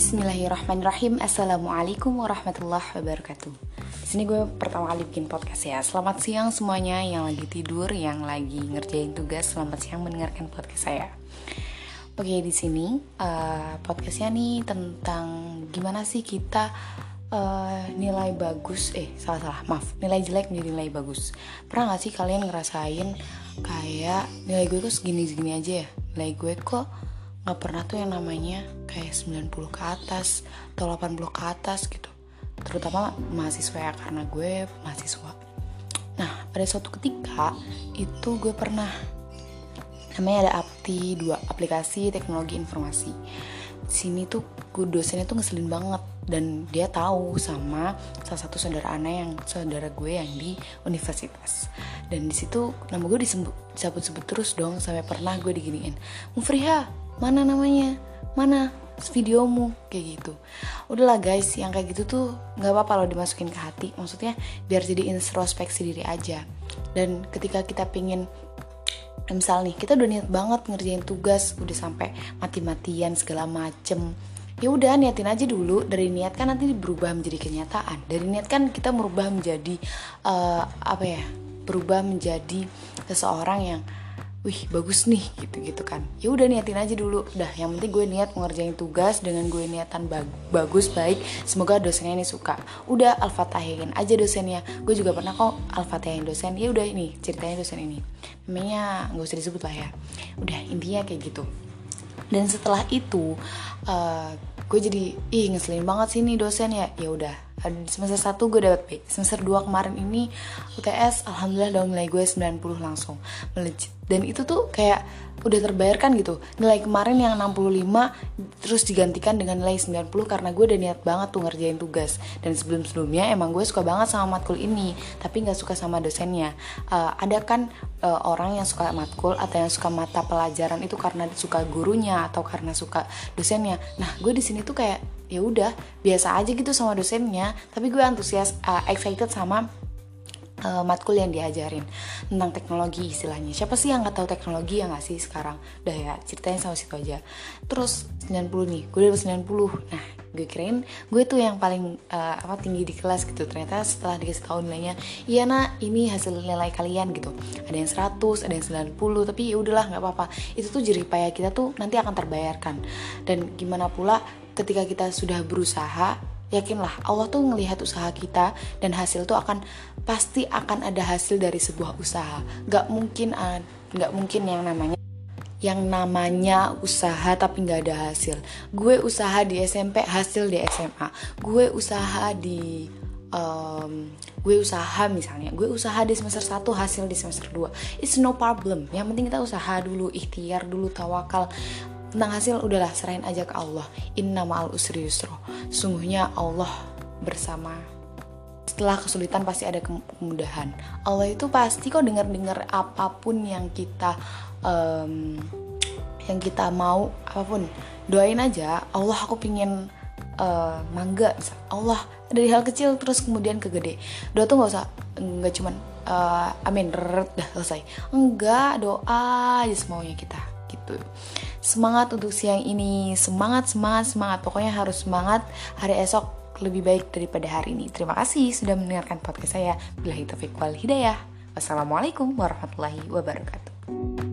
Bismillahirrahmanirrahim. Assalamualaikum warahmatullahi wabarakatuh. Di sini gue pertama kali bikin podcast ya. Selamat siang semuanya yang lagi tidur Yang lagi ngerjain tugas. Selamat siang mendengarkan podcast saya. Oke di sini uh, Podcastnya nih tentang Gimana sih kita uh, Nilai bagus Eh salah-salah maaf Nilai jelek menjadi nilai bagus. Pernah gak sih kalian ngerasain Kayak nilai gue kok segini-segini aja ya? Nilai gue kok nggak pernah tuh yang namanya kayak 90 ke atas atau 80 ke atas gitu. Terutama mahasiswa ya karena gue mahasiswa. Nah pada suatu ketika itu gue pernah. Namanya ada apti dua aplikasi teknologi informasi. Sini tuh gue dosennya tuh ngeselin banget dan dia tahu sama salah satu saudara anak yang saudara gue yang di universitas. Dan di situ nama gue disebut-sebut terus dong sampai pernah gue diginiin. Mufriha mana namanya? Mana videomu? Kayak gitu. Udahlah guys yang kayak gitu tuh nggak apa-apa lo dimasukin ke hati. Maksudnya biar jadi introspeksi diri aja. Dan ketika kita pingin misal nih kita udah niat banget ngerjain tugas udah sampai mati-matian segala macem. Ya udah niatin aja dulu. Dari niat kan nanti berubah menjadi kenyataan. Dari niat kan kita merubah menjadi uh, apa ya? Berubah menjadi seseorang yang wih bagus nih gitu gitu kan. Ya udah niatin aja dulu. Dah yang penting gue niat mengerjain tugas dengan gue niatan bag bagus baik. Semoga dosennya ini suka. Udah alfatahin aja dosennya. Gue juga pernah kok alfatahin dosen. Ya udah ini ceritanya dosen ini. Namanya nggak usah disebut lah ya. Udah intinya kayak gitu. Dan setelah itu uh, gue jadi ih ngeselin banget sih nih dosen ya. Ya udah semester 1 gue dapet B semester 2 kemarin ini UTS alhamdulillah dong nilai gue 90 langsung melejit. Dan itu tuh kayak udah terbayarkan gitu. Nilai kemarin yang 65 terus digantikan dengan nilai 90 karena gue udah niat banget tuh ngerjain tugas. Dan sebelum sebelumnya emang gue suka banget sama matkul ini tapi nggak suka sama dosennya. Uh, ada kan uh, orang yang suka matkul atau yang suka mata pelajaran itu karena suka gurunya atau karena suka dosennya. Nah gue di sini tuh kayak ya udah biasa aja gitu sama dosennya tapi gue antusias uh, excited sama uh, matkul yang diajarin tentang teknologi istilahnya. Siapa sih yang nggak tahu teknologi ya nggak sih sekarang? Udah ya ceritanya sama situ aja. Terus 90 nih gue dapet 90 nah gue kirain gue tuh yang paling uh, apa tinggi di kelas gitu. Ternyata setelah dikasih tahu nilainya iya nak ini hasil nilai kalian gitu. Ada yang 100 ada yang 90 tapi ya udahlah nggak apa-apa. Itu tuh jeripaya kita tuh nanti akan terbayarkan. Dan gimana pula ketika kita sudah berusaha yakinlah Allah tuh ngelihat usaha kita dan hasil tuh akan pasti akan ada hasil dari sebuah usaha. Gak mungkin nggak mungkin yang namanya yang namanya usaha tapi nggak ada hasil. Gue usaha di SMP hasil di SMA gue usaha di um, gue usaha misalnya gue usaha di semester 1 hasil di semester 2 it's no problem. Yang penting kita usaha dulu ikhtiar dulu tawakal tentang hasil udahlah serahin aja ke Allah. Inna ma'al usri yusro sungguhnya Allah bersama. Setelah kesulitan pasti ada kemudahan. Allah itu pasti kok dengar-dengar apa pun yang kita um, yang kita mau apa pun. Doain aja Allah aku pingin uh, mangga Allah dari hal kecil terus kemudian ke gede. Doa tuh nggak usah nggak cuman uh, amin dah selesai. Enggak doa aja semuanya kita gitu. Semangat untuk siang ini. Semangat semangat semangat. Pokoknya harus semangat hari esok lebih baik daripada hari ini. Terima kasih sudah mendengarkan podcast saya. Bila taufiq wal hidayah. Wassalamualaikum warahmatullahi wabarakatuh